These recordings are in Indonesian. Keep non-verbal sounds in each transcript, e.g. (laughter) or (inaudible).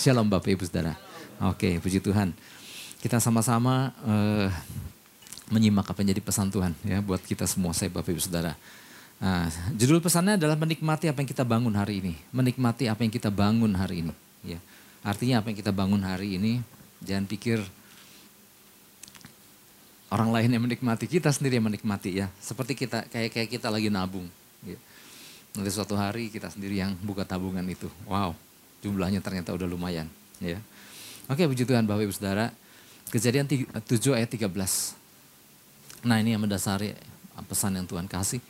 Shalom Bapak Ibu Saudara. Oke, puji Tuhan. Kita sama-sama uh, menyimak apa yang jadi pesan Tuhan ya buat kita semua saya Bapak Ibu Saudara. Nah, judul pesannya adalah menikmati apa yang kita bangun hari ini. Menikmati apa yang kita bangun hari ini. Ya. Artinya apa yang kita bangun hari ini, jangan pikir orang lain yang menikmati, kita sendiri yang menikmati ya. Seperti kita kayak kayak kita lagi nabung. Ya. Nanti suatu hari kita sendiri yang buka tabungan itu. Wow, jumlahnya ternyata udah lumayan. Ya. Oke puji Tuhan Bapak Ibu Saudara. Kejadian 7 ayat 13. Nah ini yang mendasari pesan yang Tuhan kasih.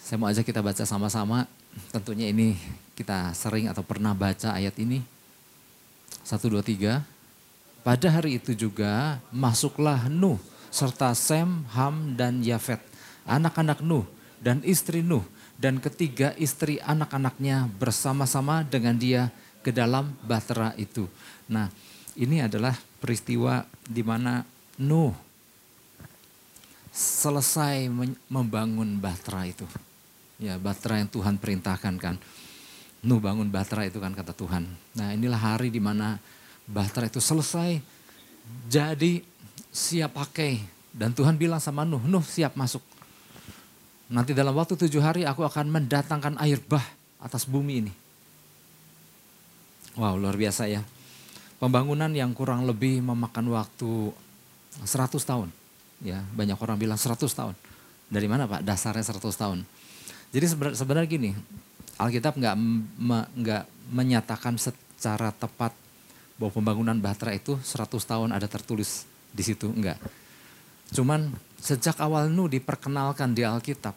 Saya mau ajak kita baca sama-sama. Tentunya ini kita sering atau pernah baca ayat ini. 1, 2, 3. Pada hari itu juga masuklah Nuh serta Sem, Ham, dan Yafet. Anak-anak Nuh dan istri Nuh dan ketiga istri anak-anaknya bersama-sama dengan dia ke dalam bahtera itu. Nah, ini adalah peristiwa di mana Nuh selesai membangun bahtera itu. Ya, bahtera yang Tuhan perintahkan kan. Nuh bangun bahtera itu kan kata Tuhan. Nah, inilah hari di mana bahtera itu selesai jadi siap pakai dan Tuhan bilang sama Nuh, Nuh siap masuk Nanti dalam waktu tujuh hari aku akan mendatangkan air bah atas bumi ini. Wow luar biasa ya. Pembangunan yang kurang lebih memakan waktu 100 tahun. Ya banyak orang bilang 100 tahun. Dari mana Pak? Dasarnya 100 tahun. Jadi sebenarnya gini, Alkitab nggak nggak menyatakan secara tepat bahwa pembangunan Bahtera itu 100 tahun ada tertulis di situ enggak. Cuman sejak awal Nuh diperkenalkan di Alkitab.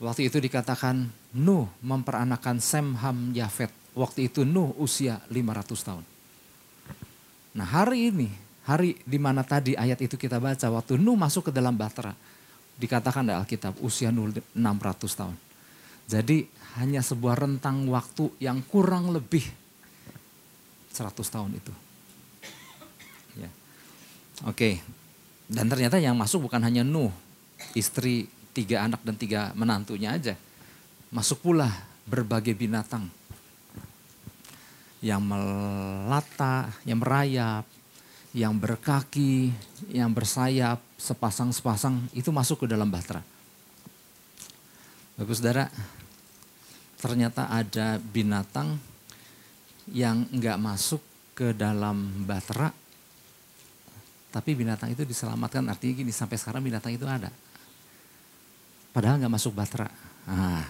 Waktu itu dikatakan Nuh memperanakan Sem, Ham, Yafet. Waktu itu Nuh usia 500 tahun. Nah hari ini, hari di mana tadi ayat itu kita baca, waktu Nuh masuk ke dalam Bahtera, dikatakan di Alkitab usia Nuh 600 tahun. Jadi hanya sebuah rentang waktu yang kurang lebih 100 tahun itu. Ya. Oke, dan ternyata yang masuk bukan hanya Nuh, istri, tiga anak dan tiga menantunya aja. Masuk pula berbagai binatang yang melata, yang merayap, yang berkaki, yang bersayap, sepasang-sepasang itu masuk ke dalam bahtera. Bagus saudara, ternyata ada binatang yang enggak masuk ke dalam bahtera tapi binatang itu diselamatkan artinya gini sampai sekarang binatang itu ada. Padahal nggak masuk batra. Ah,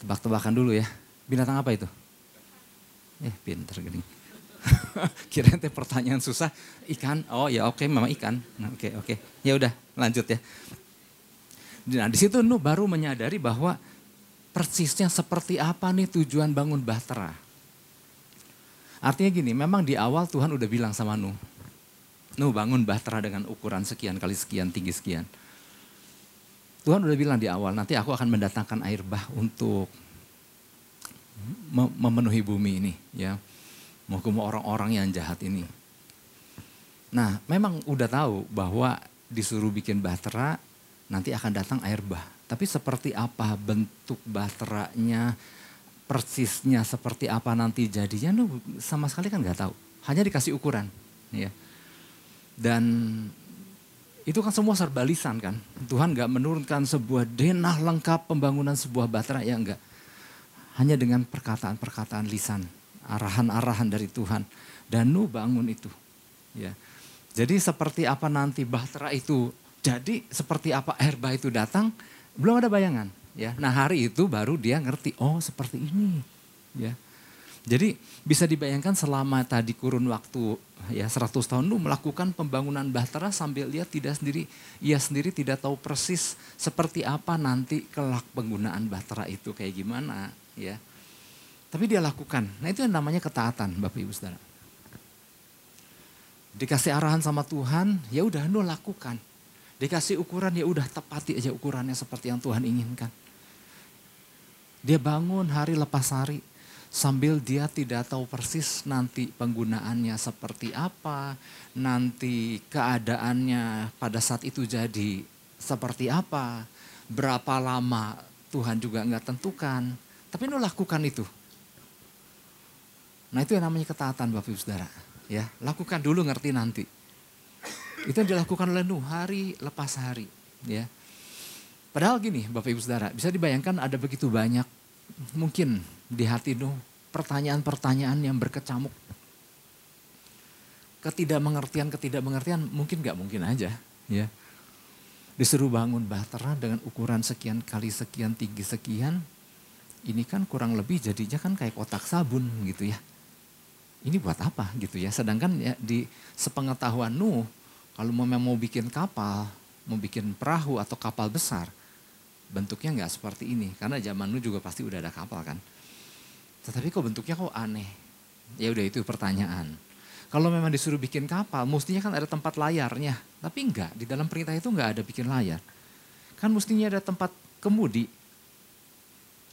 tebak-tebakan dulu ya. Binatang apa itu? Eh pinter gini. (laughs) Kira nanti pertanyaan susah. Ikan? Oh ya oke memang ikan. Nah, oke oke. Ya udah lanjut ya. Nah di situ Nuh baru menyadari bahwa persisnya seperti apa nih tujuan bangun bahtera. Artinya gini, memang di awal Tuhan udah bilang sama Nuh, Nuh bangun bahtera dengan ukuran sekian kali sekian, tinggi sekian. Tuhan udah bilang di awal, nanti aku akan mendatangkan air bah untuk memenuhi bumi ini. ya Menghukum orang-orang yang jahat ini. Nah memang udah tahu bahwa disuruh bikin bahtera, nanti akan datang air bah. Tapi seperti apa bentuk bahteranya, persisnya seperti apa nanti jadinya, Nuh sama sekali kan nggak tahu. Hanya dikasih ukuran. ya dan itu kan semua serba lisan kan. Tuhan gak menurunkan sebuah denah lengkap pembangunan sebuah batra ya enggak. Hanya dengan perkataan-perkataan lisan, arahan-arahan dari Tuhan. Dan Nuh bangun itu. Ya. Jadi seperti apa nanti bahtera itu jadi seperti apa air bah itu datang belum ada bayangan ya. Nah hari itu baru dia ngerti oh seperti ini ya. Jadi bisa dibayangkan selama tadi kurun waktu ya 100 tahun itu melakukan pembangunan bahtera sambil lihat tidak sendiri, ia sendiri tidak tahu persis seperti apa nanti kelak penggunaan bahtera itu kayak gimana ya. Tapi dia lakukan. Nah itu yang namanya ketaatan Bapak Ibu Saudara. Dikasih arahan sama Tuhan, ya udah Nuh lakukan. Dikasih ukuran ya udah tepati aja ukurannya seperti yang Tuhan inginkan. Dia bangun hari lepas hari, sambil dia tidak tahu persis nanti penggunaannya seperti apa, nanti keadaannya pada saat itu jadi seperti apa, berapa lama Tuhan juga nggak tentukan. Tapi Nuh lakukan itu. Nah itu yang namanya ketaatan Bapak Ibu Saudara. Ya, lakukan dulu ngerti nanti. Itu yang dilakukan oleh Nuh hari lepas hari. Ya. Padahal gini Bapak Ibu Saudara, bisa dibayangkan ada begitu banyak mungkin di hati Nuh pertanyaan-pertanyaan yang berkecamuk. Ketidakmengertian, ketidakmengertian mungkin gak mungkin aja. Ya. Disuruh bangun bahtera dengan ukuran sekian kali sekian tinggi sekian. Ini kan kurang lebih jadinya kan kayak kotak sabun gitu ya ini buat apa gitu ya. Sedangkan ya di sepengetahuan Nuh, kalau mau mau bikin kapal, mau bikin perahu atau kapal besar, bentuknya nggak seperti ini. Karena zaman Nuh juga pasti udah ada kapal kan. Tetapi kok bentuknya kok aneh? Ya udah itu pertanyaan. Kalau memang disuruh bikin kapal, mestinya kan ada tempat layarnya. Tapi enggak, di dalam perintah itu enggak ada bikin layar. Kan mestinya ada tempat kemudi.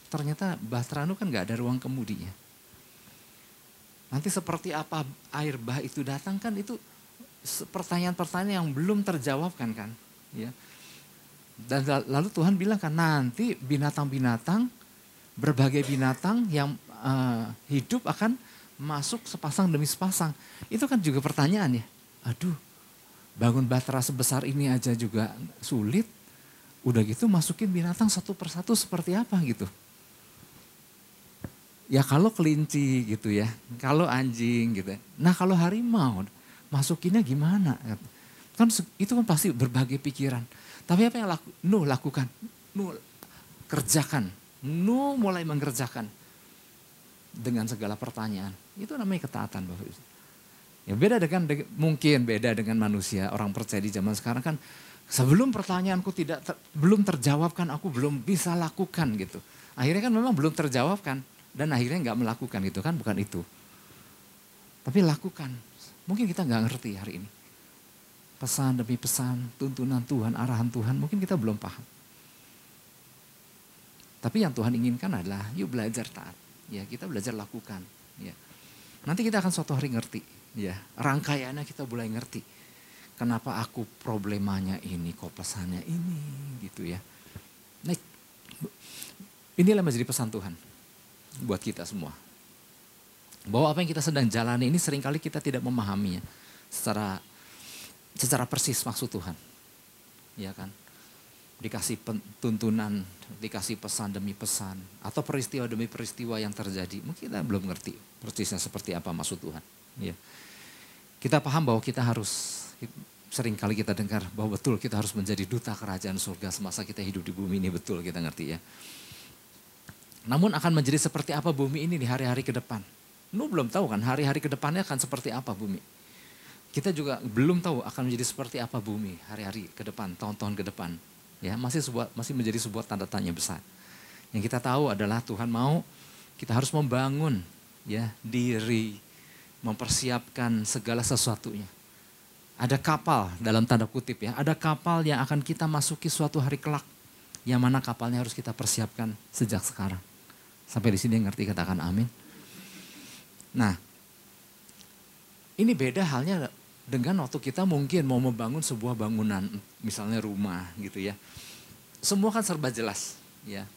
Ternyata Bahtera Nuh kan enggak ada ruang kemudinya. Nanti seperti apa air bah itu datang kan itu pertanyaan-pertanyaan yang belum terjawabkan kan. Ya. Dan lalu Tuhan bilang kan nanti binatang-binatang, berbagai binatang yang uh, hidup akan masuk sepasang demi sepasang. Itu kan juga pertanyaan ya. Aduh, bangun batra sebesar ini aja juga sulit. Udah gitu masukin binatang satu persatu seperti apa gitu. Ya kalau kelinci gitu ya, kalau anjing gitu. Nah kalau harimau, masukinnya gimana? Kan itu kan pasti berbagai pikiran. Tapi apa yang laku, Nuh lakukan? Nuh kerjakan. Nuh mulai mengerjakan. Dengan segala pertanyaan. Itu namanya ketaatan Bapak Ibu. Ya beda dengan, mungkin beda dengan manusia. Orang percaya di zaman sekarang kan sebelum pertanyaanku tidak ter, belum terjawabkan aku belum bisa lakukan gitu. Akhirnya kan memang belum terjawabkan dan akhirnya nggak melakukan gitu kan bukan itu. Tapi lakukan. Mungkin kita nggak ngerti hari ini. Pesan demi pesan, tuntunan Tuhan, arahan Tuhan, mungkin kita belum paham. Tapi yang Tuhan inginkan adalah yuk belajar taat. Ya, kita belajar lakukan. Ya. Nanti kita akan suatu hari ngerti. Ya, rangkaiannya kita mulai ngerti. Kenapa aku problemanya ini, kok pesannya ini, gitu ya. Nah, inilah menjadi pesan Tuhan buat kita semua. Bahwa apa yang kita sedang jalani ini sering kali kita tidak memahaminya secara secara persis maksud Tuhan. Ya kan? Dikasih tuntunan, dikasih pesan demi pesan, atau peristiwa demi peristiwa yang terjadi. Mungkin kita belum ngerti persisnya seperti apa maksud Tuhan. Ya. Kita paham bahwa kita harus, sering kali kita dengar bahwa betul kita harus menjadi duta kerajaan surga semasa kita hidup di bumi ini. Betul kita ngerti ya. Namun akan menjadi seperti apa bumi ini di hari-hari ke depan. Lu belum tahu kan hari-hari ke depannya akan seperti apa bumi. Kita juga belum tahu akan menjadi seperti apa bumi hari-hari ke depan, tahun-tahun ke depan. Ya, masih sebuah masih menjadi sebuah tanda tanya besar. Yang kita tahu adalah Tuhan mau kita harus membangun ya diri, mempersiapkan segala sesuatunya. Ada kapal dalam tanda kutip ya, ada kapal yang akan kita masuki suatu hari kelak. Yang mana kapalnya harus kita persiapkan sejak sekarang. Sampai di sini ngerti katakan amin. Nah, ini beda halnya dengan waktu kita mungkin mau membangun sebuah bangunan, misalnya rumah gitu ya. Semua kan serba jelas, ya.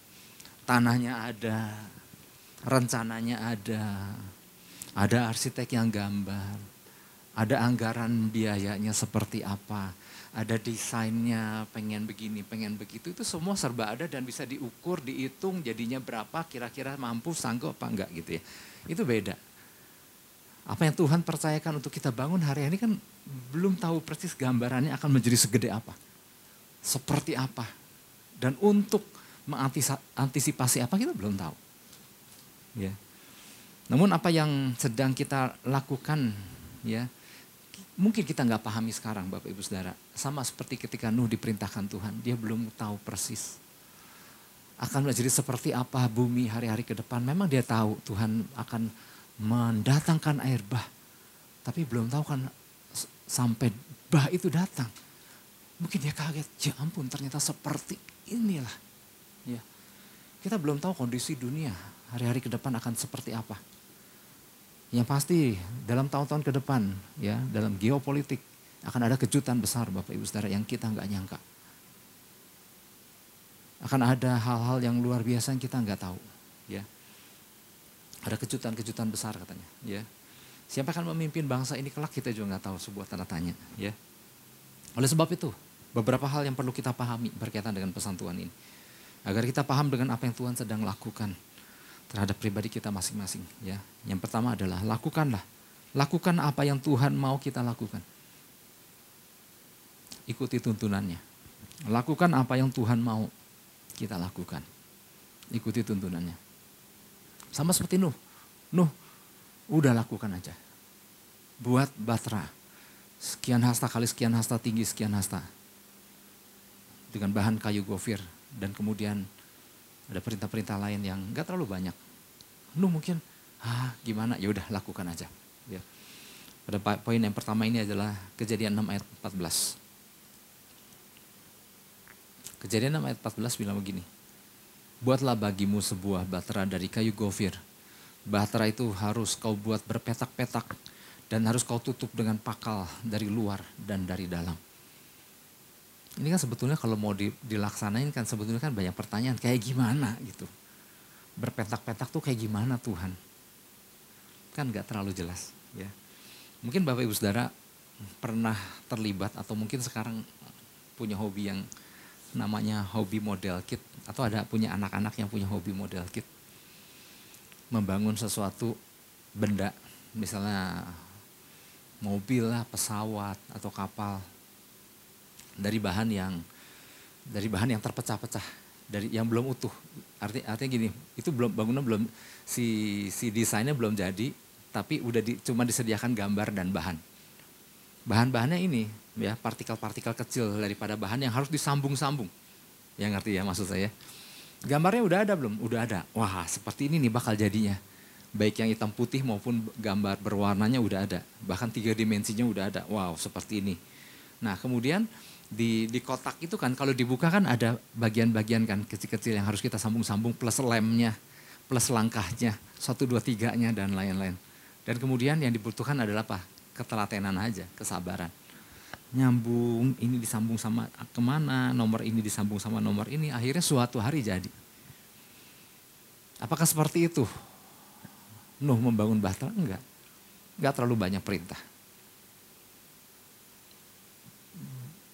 Tanahnya ada, rencananya ada, ada arsitek yang gambar, ada anggaran biayanya seperti apa, ada desainnya, pengen begini, pengen begitu, itu semua serba ada dan bisa diukur, dihitung jadinya berapa, kira-kira mampu, sanggup apa enggak gitu ya. Itu beda. Apa yang Tuhan percayakan untuk kita bangun hari ini kan belum tahu persis gambarannya akan menjadi segede apa. Seperti apa. Dan untuk mengantisipasi apa kita belum tahu. Ya. Namun apa yang sedang kita lakukan ya mungkin kita nggak pahami sekarang Bapak Ibu Saudara. Sama seperti ketika Nuh diperintahkan Tuhan, dia belum tahu persis. Akan menjadi seperti apa bumi hari-hari ke depan. Memang dia tahu Tuhan akan mendatangkan air bah. Tapi belum tahu kan sampai bah itu datang. Mungkin dia kaget, ya ampun ternyata seperti inilah. Ya. Kita belum tahu kondisi dunia hari-hari ke depan akan seperti apa. Yang pasti dalam tahun-tahun ke depan ya dalam geopolitik akan ada kejutan besar Bapak Ibu Saudara yang kita nggak nyangka. Akan ada hal-hal yang luar biasa yang kita nggak tahu. Ya. Ada kejutan-kejutan besar katanya, ya. Siapa akan memimpin bangsa ini kelak kita juga nggak tahu sebuah tanda tanya, ya. Oleh sebab itu, beberapa hal yang perlu kita pahami berkaitan dengan pesan Tuhan ini. Agar kita paham dengan apa yang Tuhan sedang lakukan terhadap pribadi kita masing-masing, ya. Yang pertama adalah lakukanlah lakukan apa yang Tuhan mau kita lakukan. Ikuti tuntunannya. Lakukan apa yang Tuhan mau kita lakukan. Ikuti tuntunannya. Sama seperti Nuh. Nuh, udah lakukan aja. Buat batra. Sekian hasta kali sekian hasta tinggi sekian hasta. Dengan bahan kayu gofir. Dan kemudian ada perintah-perintah lain yang gak terlalu banyak. Nuh mungkin, ah gimana, ya udah lakukan aja. Ya. Pada poin yang pertama ini adalah kejadian 6 ayat 14. Kejadian 6 ayat 14 bilang begini. Buatlah bagimu sebuah batera dari kayu gofir. Batera itu harus kau buat berpetak-petak dan harus kau tutup dengan pakal dari luar dan dari dalam. Ini kan sebetulnya kalau mau dilaksanain kan sebetulnya kan banyak pertanyaan kayak gimana gitu. Berpetak-petak tuh kayak gimana Tuhan? Kan gak terlalu jelas ya. Mungkin Bapak Ibu Saudara pernah terlibat atau mungkin sekarang punya hobi yang namanya hobi model kit atau ada punya anak-anak yang punya hobi model kit? Membangun sesuatu benda misalnya mobil lah pesawat atau kapal dari bahan yang dari bahan yang terpecah-pecah dari yang belum utuh. Arti artinya gini itu belum bangunan belum si si desainnya belum jadi tapi udah di, cuma disediakan gambar dan bahan. Bahan-bahannya ini ya partikel-partikel kecil daripada bahan yang harus disambung-sambung. Yang ngerti ya maksud saya? Gambarnya udah ada belum? Udah ada. Wah seperti ini nih bakal jadinya. Baik yang hitam putih maupun gambar berwarnanya udah ada. Bahkan tiga dimensinya udah ada. Wow seperti ini. Nah kemudian di, di kotak itu kan kalau dibuka kan ada bagian-bagian kan kecil-kecil yang harus kita sambung-sambung plus lemnya, plus langkahnya, satu dua tiganya dan lain-lain. Dan kemudian yang dibutuhkan adalah apa? ketelatenan aja, kesabaran. Nyambung, ini disambung sama ke mana, nomor ini disambung sama nomor ini, akhirnya suatu hari jadi. Apakah seperti itu? Nuh membangun bahtera? Enggak. Enggak terlalu banyak perintah.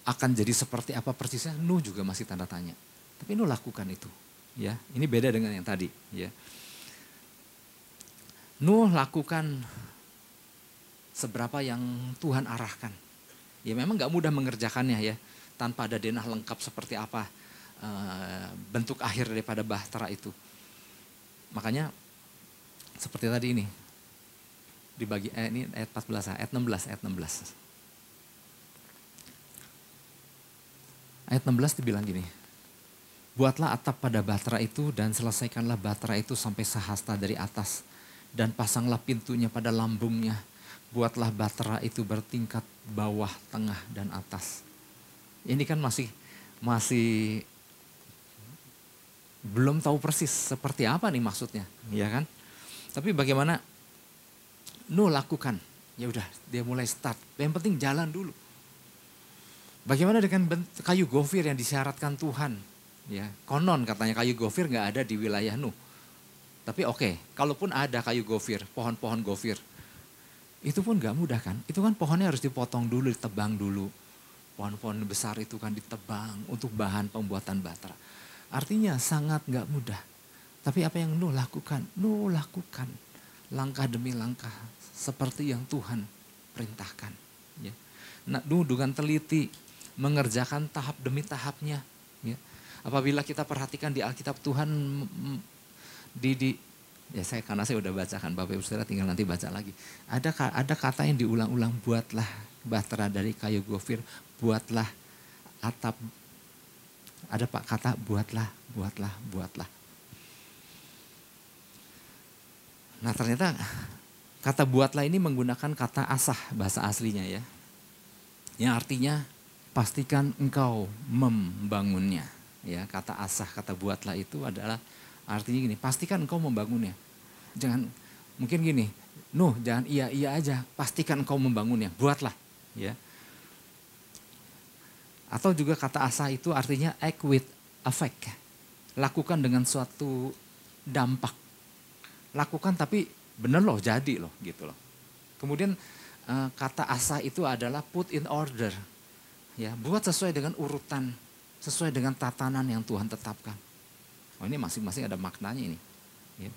Akan jadi seperti apa persisnya? Nuh juga masih tanda tanya. Tapi Nuh lakukan itu. Ya, ini beda dengan yang tadi. Ya, Nuh lakukan seberapa yang Tuhan arahkan. Ya memang nggak mudah mengerjakannya ya, tanpa ada denah lengkap seperti apa uh, bentuk akhir daripada bahtera itu. Makanya seperti tadi ini, dibagi eh, ini ayat 14 ayat 16 ayat 16. Ayat 16 dibilang gini. Buatlah atap pada batra itu dan selesaikanlah batra itu sampai sehasta dari atas dan pasanglah pintunya pada lambungnya buatlah batra itu bertingkat bawah, tengah, dan atas. Ini kan masih masih belum tahu persis seperti apa nih maksudnya, ya kan? Tapi bagaimana Nuh lakukan? Ya udah, dia mulai start. Yang penting jalan dulu. Bagaimana dengan kayu gofir yang disyaratkan Tuhan? Ya, konon katanya kayu gofir nggak ada di wilayah Nuh. Tapi oke, okay, kalaupun ada kayu gofir, pohon-pohon gofir, itu pun gak mudah kan. Itu kan pohonnya harus dipotong dulu, ditebang dulu. Pohon-pohon besar itu kan ditebang untuk bahan pembuatan batra. Artinya sangat gak mudah. Tapi apa yang Nuh lakukan? Nuh lakukan langkah demi langkah seperti yang Tuhan perintahkan. Ya. Nah, Nuh dengan teliti mengerjakan tahap demi tahapnya. Ya. Apabila kita perhatikan di Alkitab Tuhan di, di Ya saya karena saya udah bacakan Bapak Ibu Saudara tinggal nanti baca lagi. Ada ada kata yang diulang-ulang buatlah bahtera dari kayu gofir, buatlah atap. Ada Pak kata buatlah, buatlah, buatlah. Nah ternyata kata buatlah ini menggunakan kata asah bahasa aslinya ya. Yang artinya pastikan engkau membangunnya. Ya, kata asah, kata buatlah itu adalah Artinya gini, pastikan engkau membangunnya. Jangan, mungkin gini, Nuh jangan iya-iya aja, pastikan engkau membangunnya, buatlah. ya. Atau juga kata asa itu artinya act with effect. Lakukan dengan suatu dampak. lakukan tapi bener loh jadi loh gitu loh. Kemudian uh, kata asa itu adalah put in order. Ya, buat sesuai dengan urutan, sesuai dengan tatanan yang Tuhan tetapkan. Oh ini masing-masing ada maknanya ini. Ya.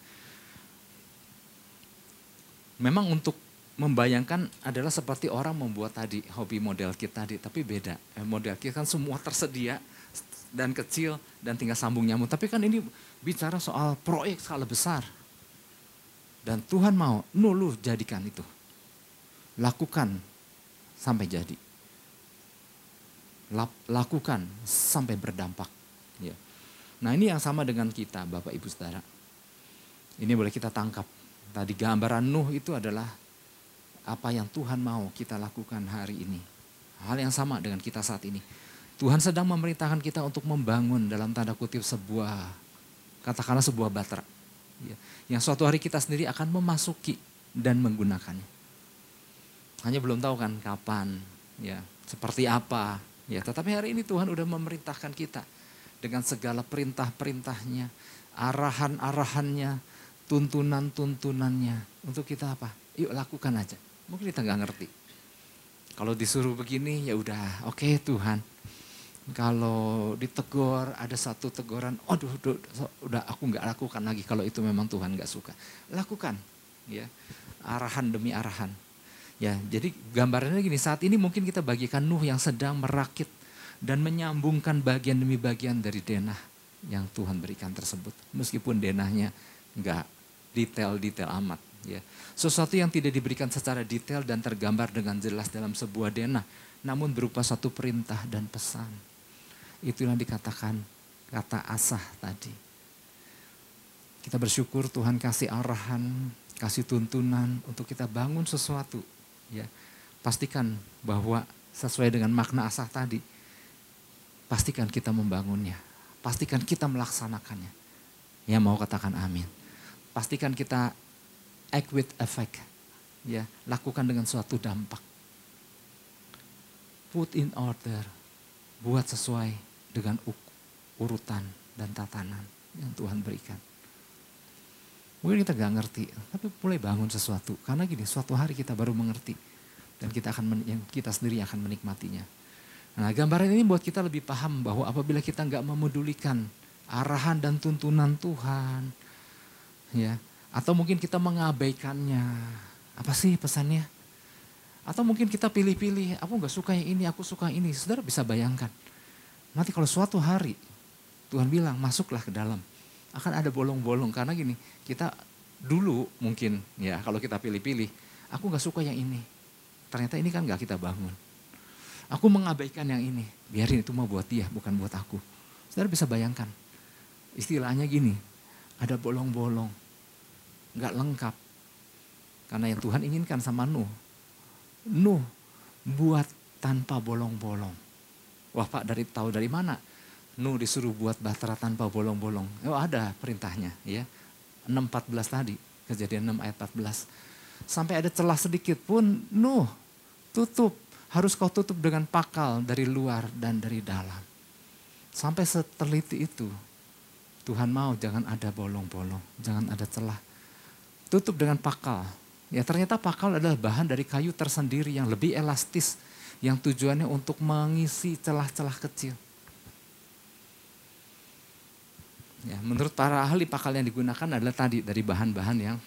Memang untuk membayangkan adalah seperti orang membuat tadi hobi model kit tadi, tapi beda. Eh, model kit kan semua tersedia dan kecil dan tinggal sambung nyamuk. Tapi kan ini bicara soal proyek skala besar. Dan Tuhan mau, nulu jadikan itu. Lakukan sampai jadi. Lakukan sampai berdampak. Nah ini yang sama dengan kita Bapak Ibu Saudara. Ini boleh kita tangkap. Tadi gambaran Nuh itu adalah apa yang Tuhan mau kita lakukan hari ini. Hal yang sama dengan kita saat ini. Tuhan sedang memerintahkan kita untuk membangun dalam tanda kutip sebuah, katakanlah sebuah batra. Ya, yang suatu hari kita sendiri akan memasuki dan menggunakannya. Hanya belum tahu kan kapan, ya seperti apa. Ya, tetapi hari ini Tuhan udah memerintahkan kita dengan segala perintah-perintahnya, arahan-arahannya, tuntunan-tuntunannya. Untuk kita apa? Yuk lakukan aja. Mungkin kita nggak ngerti. Kalau disuruh begini ya udah oke okay, Tuhan. Kalau ditegur ada satu teguran, aduh, aduh udah aku nggak lakukan lagi kalau itu memang Tuhan nggak suka. Lakukan, ya arahan demi arahan. Ya, jadi gambarannya gini, saat ini mungkin kita bagikan Nuh yang sedang merakit dan menyambungkan bagian demi bagian dari denah yang Tuhan berikan tersebut. Meskipun denahnya nggak detail-detail amat. Ya. Sesuatu yang tidak diberikan secara detail dan tergambar dengan jelas dalam sebuah denah, namun berupa satu perintah dan pesan. Itu yang dikatakan kata asah tadi. Kita bersyukur Tuhan kasih arahan, kasih tuntunan untuk kita bangun sesuatu. Ya, pastikan bahwa sesuai dengan makna asah tadi, pastikan kita membangunnya, pastikan kita melaksanakannya. Ya mau katakan amin. Pastikan kita act with effect. Ya, lakukan dengan suatu dampak. Put in order. Buat sesuai dengan urutan dan tatanan yang Tuhan berikan. Mungkin kita gak ngerti, tapi mulai bangun sesuatu. Karena gini, suatu hari kita baru mengerti. Dan kita akan yang kita sendiri akan menikmatinya. Nah gambaran ini buat kita lebih paham bahwa apabila kita nggak memedulikan arahan dan tuntunan Tuhan, ya atau mungkin kita mengabaikannya. Apa sih pesannya? Atau mungkin kita pilih-pilih, aku nggak suka yang ini, aku suka yang ini. Saudara bisa bayangkan. Nanti kalau suatu hari Tuhan bilang masuklah ke dalam. Akan ada bolong-bolong karena gini, kita dulu mungkin ya kalau kita pilih-pilih, aku nggak suka yang ini. Ternyata ini kan nggak kita bangun. Aku mengabaikan yang ini, biarin itu mau buat dia, bukan buat aku. Saudara bisa bayangkan, istilahnya gini, ada bolong-bolong nggak lengkap. Karena yang Tuhan inginkan sama Nuh. Nuh buat tanpa bolong-bolong. Wah Pak dari tahu dari mana? Nuh disuruh buat bahtera tanpa bolong-bolong. Oh ada perintahnya ya. 6.14 tadi. Kejadian 6 ayat 14. Sampai ada celah sedikit pun Nuh tutup. Harus kau tutup dengan pakal dari luar dan dari dalam. Sampai seteliti itu. Tuhan mau jangan ada bolong-bolong. Jangan ada celah tutup dengan pakal. Ya ternyata pakal adalah bahan dari kayu tersendiri yang lebih elastis, yang tujuannya untuk mengisi celah-celah kecil. Ya, menurut para ahli pakal yang digunakan adalah tadi dari bahan-bahan yang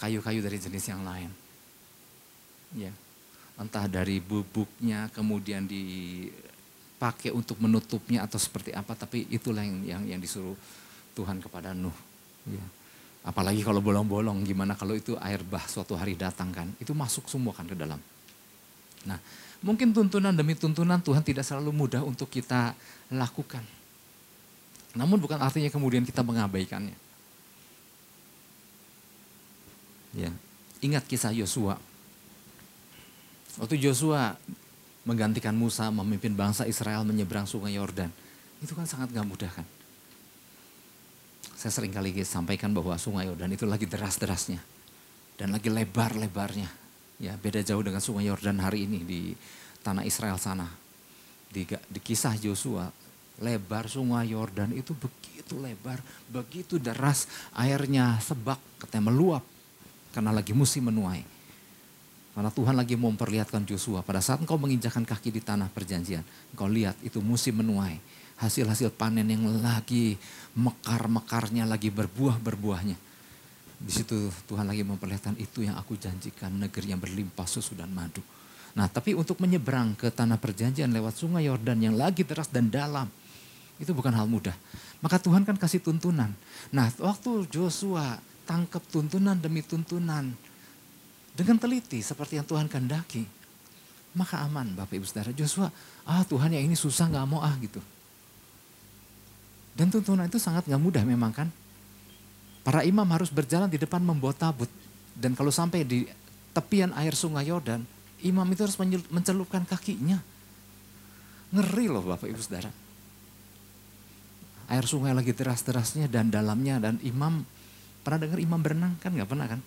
kayu-kayu dari jenis yang lain. Ya, entah dari bubuknya kemudian dipakai untuk menutupnya atau seperti apa, tapi itulah yang yang, yang disuruh Tuhan kepada Nuh. Ya. Apalagi kalau bolong-bolong, gimana kalau itu air bah suatu hari datang kan, itu masuk semua kan ke dalam. Nah, mungkin tuntunan demi tuntunan Tuhan tidak selalu mudah untuk kita lakukan. Namun bukan artinya kemudian kita mengabaikannya. Ya, ingat kisah Yosua. Waktu Yosua menggantikan Musa memimpin bangsa Israel menyeberang sungai Yordan. Itu kan sangat gak mudah kan. Saya sering kali sampaikan bahwa sungai Yordan itu lagi deras-derasnya. Dan lagi lebar-lebarnya. Ya, beda jauh dengan sungai Yordan hari ini di tanah Israel sana. Di, di kisah Yosua, lebar sungai Yordan itu begitu lebar, begitu deras, airnya sebak, katanya meluap karena lagi musim menuai. Karena Tuhan lagi mau memperlihatkan Joshua, pada saat engkau menginjakan kaki di tanah perjanjian, engkau lihat itu musim menuai. Hasil-hasil panen yang lagi mekar-mekarnya, lagi berbuah-berbuahnya. Di situ Tuhan lagi memperlihatkan itu yang aku janjikan, negeri yang berlimpah susu dan madu. Nah tapi untuk menyeberang ke tanah perjanjian lewat sungai Yordan yang lagi deras dan dalam, itu bukan hal mudah. Maka Tuhan kan kasih tuntunan. Nah waktu Joshua tangkap tuntunan demi tuntunan, dengan teliti seperti yang Tuhan kehendaki, maka aman Bapak Ibu Saudara. Joshua, ah Tuhan ya ini susah nggak mau ah gitu. Dan tuntunan itu sangat nggak mudah memang kan. Para imam harus berjalan di depan membawa tabut. Dan kalau sampai di tepian air sungai Yordan, imam itu harus mencelupkan kakinya. Ngeri loh Bapak Ibu Saudara. Air sungai lagi deras-derasnya dan dalamnya dan imam, pernah dengar imam berenang kan nggak pernah kan?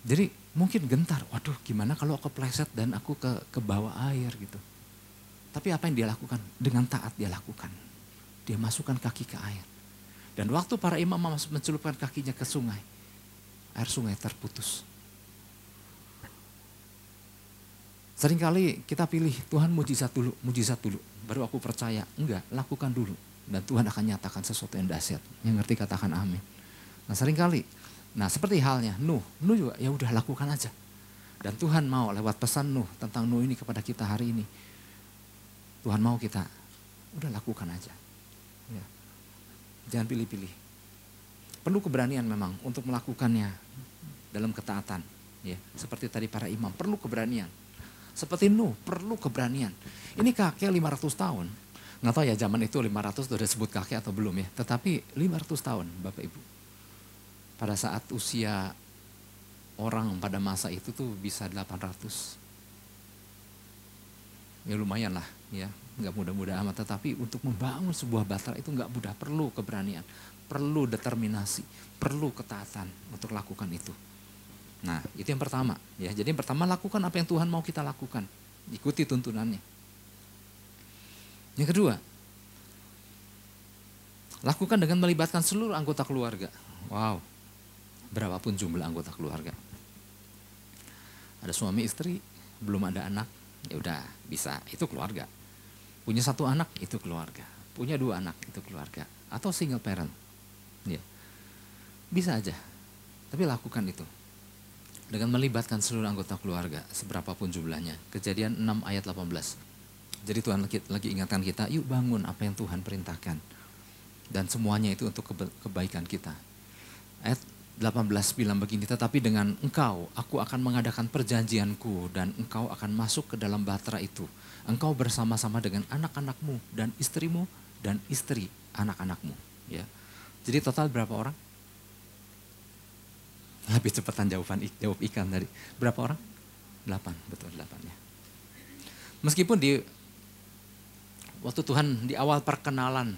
Jadi mungkin gentar, waduh gimana kalau aku kepleset dan aku ke, ke bawah air gitu. Tapi apa yang dia lakukan? Dengan taat dia lakukan. Dia masukkan kaki ke air. Dan waktu para imam mencelupkan kakinya ke sungai, air sungai terputus. Seringkali kita pilih Tuhan mujizat dulu, mujizat dulu. Baru aku percaya. Enggak, lakukan dulu. Dan Tuhan akan nyatakan sesuatu yang dahsyat. Yang ngerti katakan amin. Nah sering kali Nah seperti halnya Nuh, Nuh juga ya udah lakukan aja. Dan Tuhan mau lewat pesan Nuh tentang Nuh ini kepada kita hari ini. Tuhan mau kita, udah lakukan aja. Ya. Jangan pilih-pilih. Perlu keberanian memang untuk melakukannya dalam ketaatan. Ya, seperti tadi para imam, perlu keberanian. Seperti Nuh, perlu keberanian. Ini kakek 500 tahun. Nggak tahu ya zaman itu 500 sudah disebut kakek atau belum ya. Tetapi 500 tahun Bapak Ibu pada saat usia orang pada masa itu tuh bisa 800. Ya lumayan lah ya, nggak mudah-mudah amat. Tetapi untuk membangun sebuah batra itu nggak mudah, perlu keberanian, perlu determinasi, perlu ketaatan untuk lakukan itu. Nah itu yang pertama ya. Jadi yang pertama lakukan apa yang Tuhan mau kita lakukan, ikuti tuntunannya. Yang kedua, lakukan dengan melibatkan seluruh anggota keluarga. Wow, berapapun jumlah anggota keluarga. Ada suami istri, belum ada anak, ya udah bisa, itu keluarga. Punya satu anak, itu keluarga. Punya dua anak, itu keluarga. Atau single parent, ya. Bisa aja, tapi lakukan itu. Dengan melibatkan seluruh anggota keluarga, seberapapun jumlahnya. Kejadian 6 ayat 18. Jadi Tuhan lagi, lagi ingatkan kita, yuk bangun apa yang Tuhan perintahkan. Dan semuanya itu untuk kebaikan kita. Ayat 18 bilang begini, tetapi dengan engkau aku akan mengadakan perjanjianku dan engkau akan masuk ke dalam batra itu. Engkau bersama-sama dengan anak-anakmu dan istrimu dan istri anak-anakmu. Ya. Jadi total berapa orang? (laughs) Lebih cepatan jawaban jawab ikan tadi. Berapa orang? Delapan, betul delapan ya. Meskipun di waktu Tuhan di awal perkenalan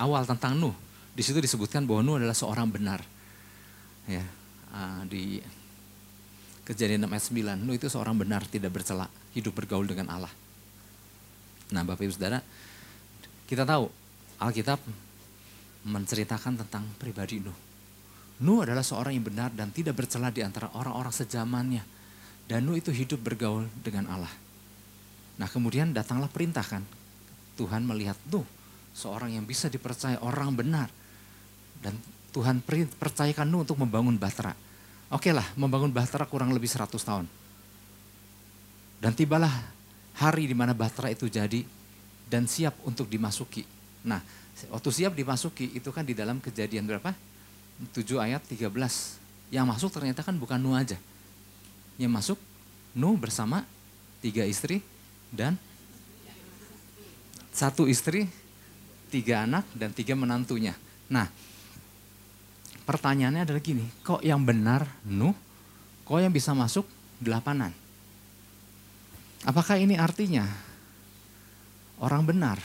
awal tentang Nuh, di situ disebutkan bahwa Nuh adalah seorang benar ya uh, di kejadian 6 ayat 9 Nuh itu seorang benar tidak bercela hidup bergaul dengan Allah. Nah Bapak Ibu Saudara kita tahu Alkitab menceritakan tentang pribadi Nuh. Nuh adalah seorang yang benar dan tidak bercela di antara orang-orang sejamannya. Dan Nuh itu hidup bergaul dengan Allah. Nah kemudian datanglah perintah kan? Tuhan melihat Nuh seorang yang bisa dipercaya orang benar. Dan Tuhan percayakan Nuh untuk membangun Bahtera. Oke lah, membangun Bahtera kurang lebih 100 tahun. Dan tibalah hari di mana Bahtera itu jadi dan siap untuk dimasuki. Nah, waktu siap dimasuki itu kan di dalam kejadian berapa? 7 ayat 13. Yang masuk ternyata kan bukan Nuh aja. Yang masuk Nuh bersama tiga istri dan satu istri, tiga anak dan tiga menantunya. Nah, pertanyaannya adalah gini, kok yang benar Nuh, kok yang bisa masuk delapanan? Apakah ini artinya orang benar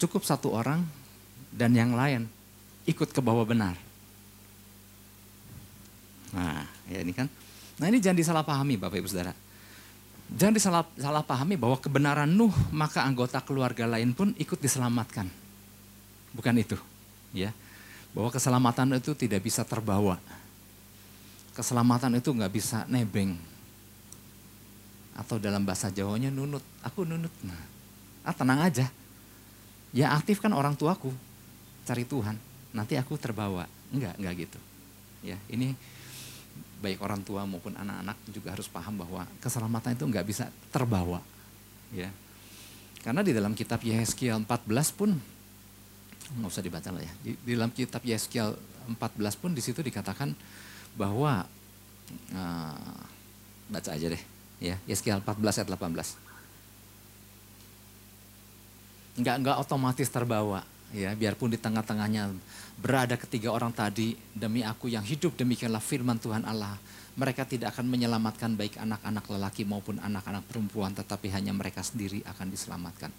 cukup satu orang dan yang lain ikut ke bawah benar? Nah, ya ini kan. Nah ini jangan disalahpahami Bapak Ibu Saudara. Jangan disalah salah pahami bahwa kebenaran Nuh maka anggota keluarga lain pun ikut diselamatkan. Bukan itu, ya. Bahwa keselamatan itu tidak bisa terbawa. Keselamatan itu nggak bisa nebeng. Atau dalam bahasa Jawanya nunut, aku nunut. Nah, ah tenang aja. Ya aktifkan orang tuaku, cari Tuhan. Nanti aku terbawa. Enggak, enggak gitu. Ya, ini baik orang tua maupun anak-anak juga harus paham bahwa keselamatan itu nggak bisa terbawa. Ya. Karena di dalam kitab Yeskiel 14 pun nggak usah dibaca lah ya. Di, di dalam kitab Yeskiel 14 pun di situ dikatakan bahwa uh, baca aja deh ya Yeskiel 14 ayat 18. Enggak enggak otomatis terbawa ya biarpun di tengah-tengahnya berada ketiga orang tadi demi aku yang hidup demikianlah firman Tuhan Allah mereka tidak akan menyelamatkan baik anak-anak lelaki maupun anak-anak perempuan tetapi hanya mereka sendiri akan diselamatkan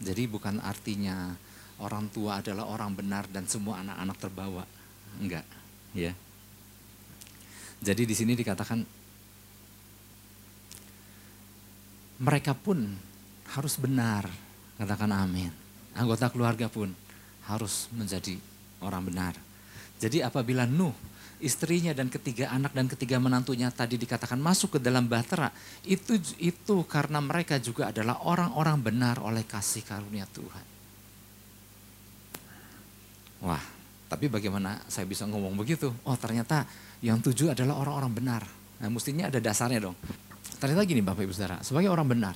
jadi bukan artinya orang tua adalah orang benar dan semua anak-anak terbawa enggak ya jadi di sini dikatakan mereka pun harus benar katakan amin anggota keluarga pun harus menjadi orang benar. Jadi apabila Nuh, istrinya dan ketiga anak dan ketiga menantunya tadi dikatakan masuk ke dalam bahtera, itu itu karena mereka juga adalah orang-orang benar oleh kasih karunia Tuhan. Wah, tapi bagaimana saya bisa ngomong begitu? Oh ternyata yang tujuh adalah orang-orang benar. Nah mestinya ada dasarnya dong. Ternyata gini Bapak Ibu Saudara, sebagai orang benar,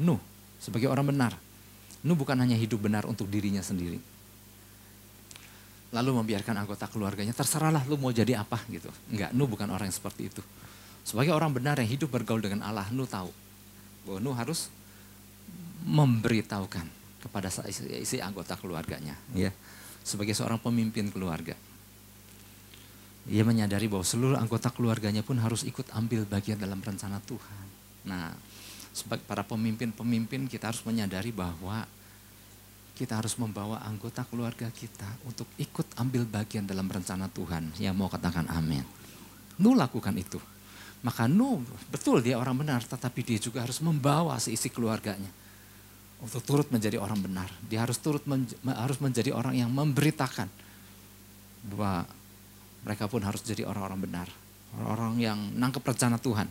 Nuh sebagai orang benar, Nuh bukan hanya hidup benar untuk dirinya sendiri. Lalu membiarkan anggota keluarganya, terserahlah lu mau jadi apa gitu. Enggak, Nuh bukan orang yang seperti itu. Sebagai orang benar yang hidup bergaul dengan Allah, Nuh tahu bahwa Nuh harus memberitahukan kepada isi, anggota keluarganya. Ya. Sebagai seorang pemimpin keluarga. Ia menyadari bahwa seluruh anggota keluarganya pun harus ikut ambil bagian dalam rencana Tuhan. Nah, sebagai para pemimpin-pemimpin kita harus menyadari bahwa kita harus membawa anggota keluarga kita untuk ikut ambil bagian dalam rencana Tuhan. Yang mau katakan amin. Nuh lakukan itu. Maka Nuh betul dia orang benar tetapi dia juga harus membawa seisi keluarganya. Untuk turut menjadi orang benar. Dia harus turut men, harus menjadi orang yang memberitakan bahwa mereka pun harus jadi orang-orang benar. Orang-orang yang nangkep rencana Tuhan.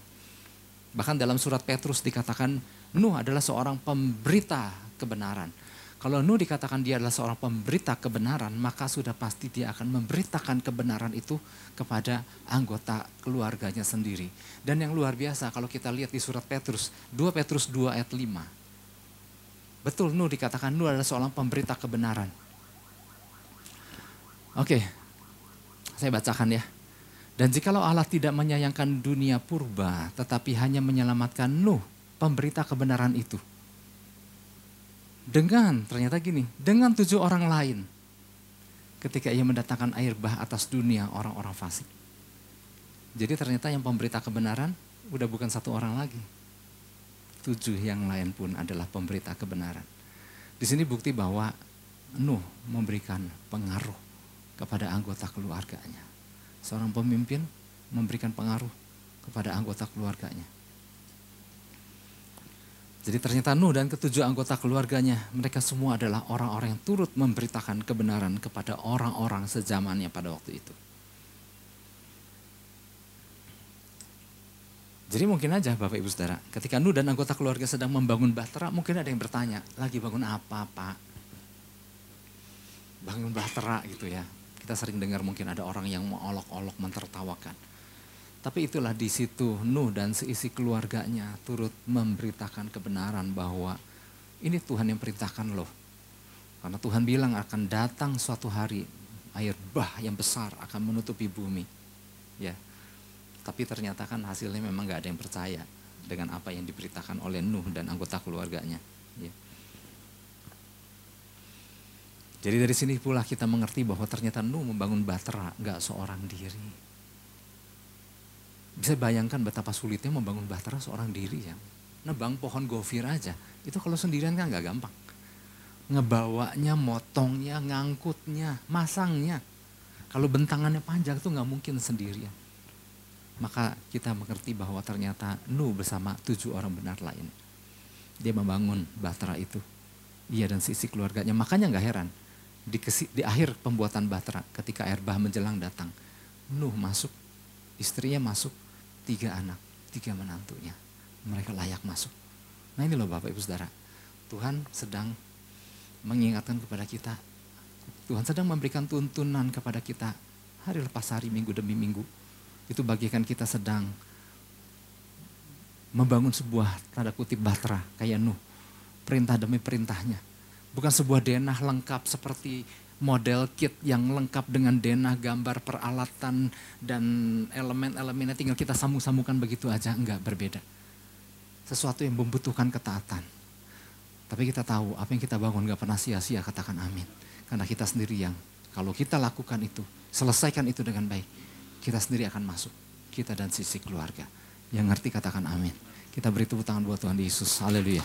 Bahkan dalam surat Petrus dikatakan Nuh adalah seorang pemberita kebenaran. Kalau Nuh dikatakan dia adalah seorang pemberita kebenaran, maka sudah pasti dia akan memberitakan kebenaran itu kepada anggota keluarganya sendiri. Dan yang luar biasa kalau kita lihat di surat Petrus, 2 Petrus 2 ayat 5. Betul Nuh dikatakan Nuh adalah seorang pemberita kebenaran. Oke, saya bacakan ya. Dan jikalau Allah tidak menyayangkan dunia purba, tetapi hanya menyelamatkan Nuh, pemberita kebenaran itu. Dengan, ternyata gini, dengan tujuh orang lain. Ketika ia mendatangkan air bah atas dunia orang-orang fasik. Jadi ternyata yang pemberita kebenaran udah bukan satu orang lagi. Tujuh yang lain pun adalah pemberita kebenaran. Di sini bukti bahwa Nuh memberikan pengaruh kepada anggota keluarganya seorang pemimpin memberikan pengaruh kepada anggota keluarganya. Jadi ternyata Nuh dan ketujuh anggota keluarganya, mereka semua adalah orang-orang yang turut memberitakan kebenaran kepada orang-orang sezamannya pada waktu itu. Jadi mungkin aja Bapak Ibu Saudara, ketika Nuh dan anggota keluarga sedang membangun bahtera, mungkin ada yang bertanya, lagi bangun apa Pak? Bangun bahtera gitu ya. Kita sering dengar mungkin ada orang yang mengolok-olok mentertawakan. Tapi itulah di situ Nuh dan seisi keluarganya turut memberitakan kebenaran bahwa ini Tuhan yang perintahkan loh. Karena Tuhan bilang akan datang suatu hari air bah yang besar akan menutupi bumi. Ya. Tapi ternyata kan hasilnya memang gak ada yang percaya dengan apa yang diberitakan oleh Nuh dan anggota keluarganya. Ya. Jadi dari sini pula kita mengerti bahwa ternyata Nuh membangun Batra nggak seorang diri. Bisa bayangkan betapa sulitnya membangun Batra seorang diri ya. Nebang pohon gofir aja, itu kalau sendirian kan nggak gampang. Ngebawanya, motongnya, ngangkutnya, masangnya. Kalau bentangannya panjang itu nggak mungkin sendirian. Maka kita mengerti bahwa ternyata Nuh bersama tujuh orang benar lain. Dia membangun Bahtera itu. Ia dan sisi keluarganya. Makanya nggak heran. Di, kesi, di akhir pembuatan Bahtera ketika air bah menjelang datang. Nuh masuk, istrinya masuk, tiga anak, tiga menantunya. Mereka layak masuk. Nah ini loh Bapak Ibu Saudara. Tuhan sedang mengingatkan kepada kita. Tuhan sedang memberikan tuntunan kepada kita hari lepas hari, minggu demi minggu. Itu bagikan kita sedang membangun sebuah tanda kutip batra kayak Nuh. Perintah demi perintahnya. Bukan sebuah denah lengkap seperti model kit yang lengkap dengan denah, gambar, peralatan, dan elemen-elemennya tinggal kita sambung-sambungkan begitu aja. Enggak, berbeda. Sesuatu yang membutuhkan ketaatan. Tapi kita tahu apa yang kita bangun gak pernah sia-sia katakan amin. Karena kita sendiri yang kalau kita lakukan itu, selesaikan itu dengan baik, kita sendiri akan masuk. Kita dan sisi keluarga. Yang ngerti katakan amin. Kita beri tepuk tangan buat Tuhan Yesus. Haleluya.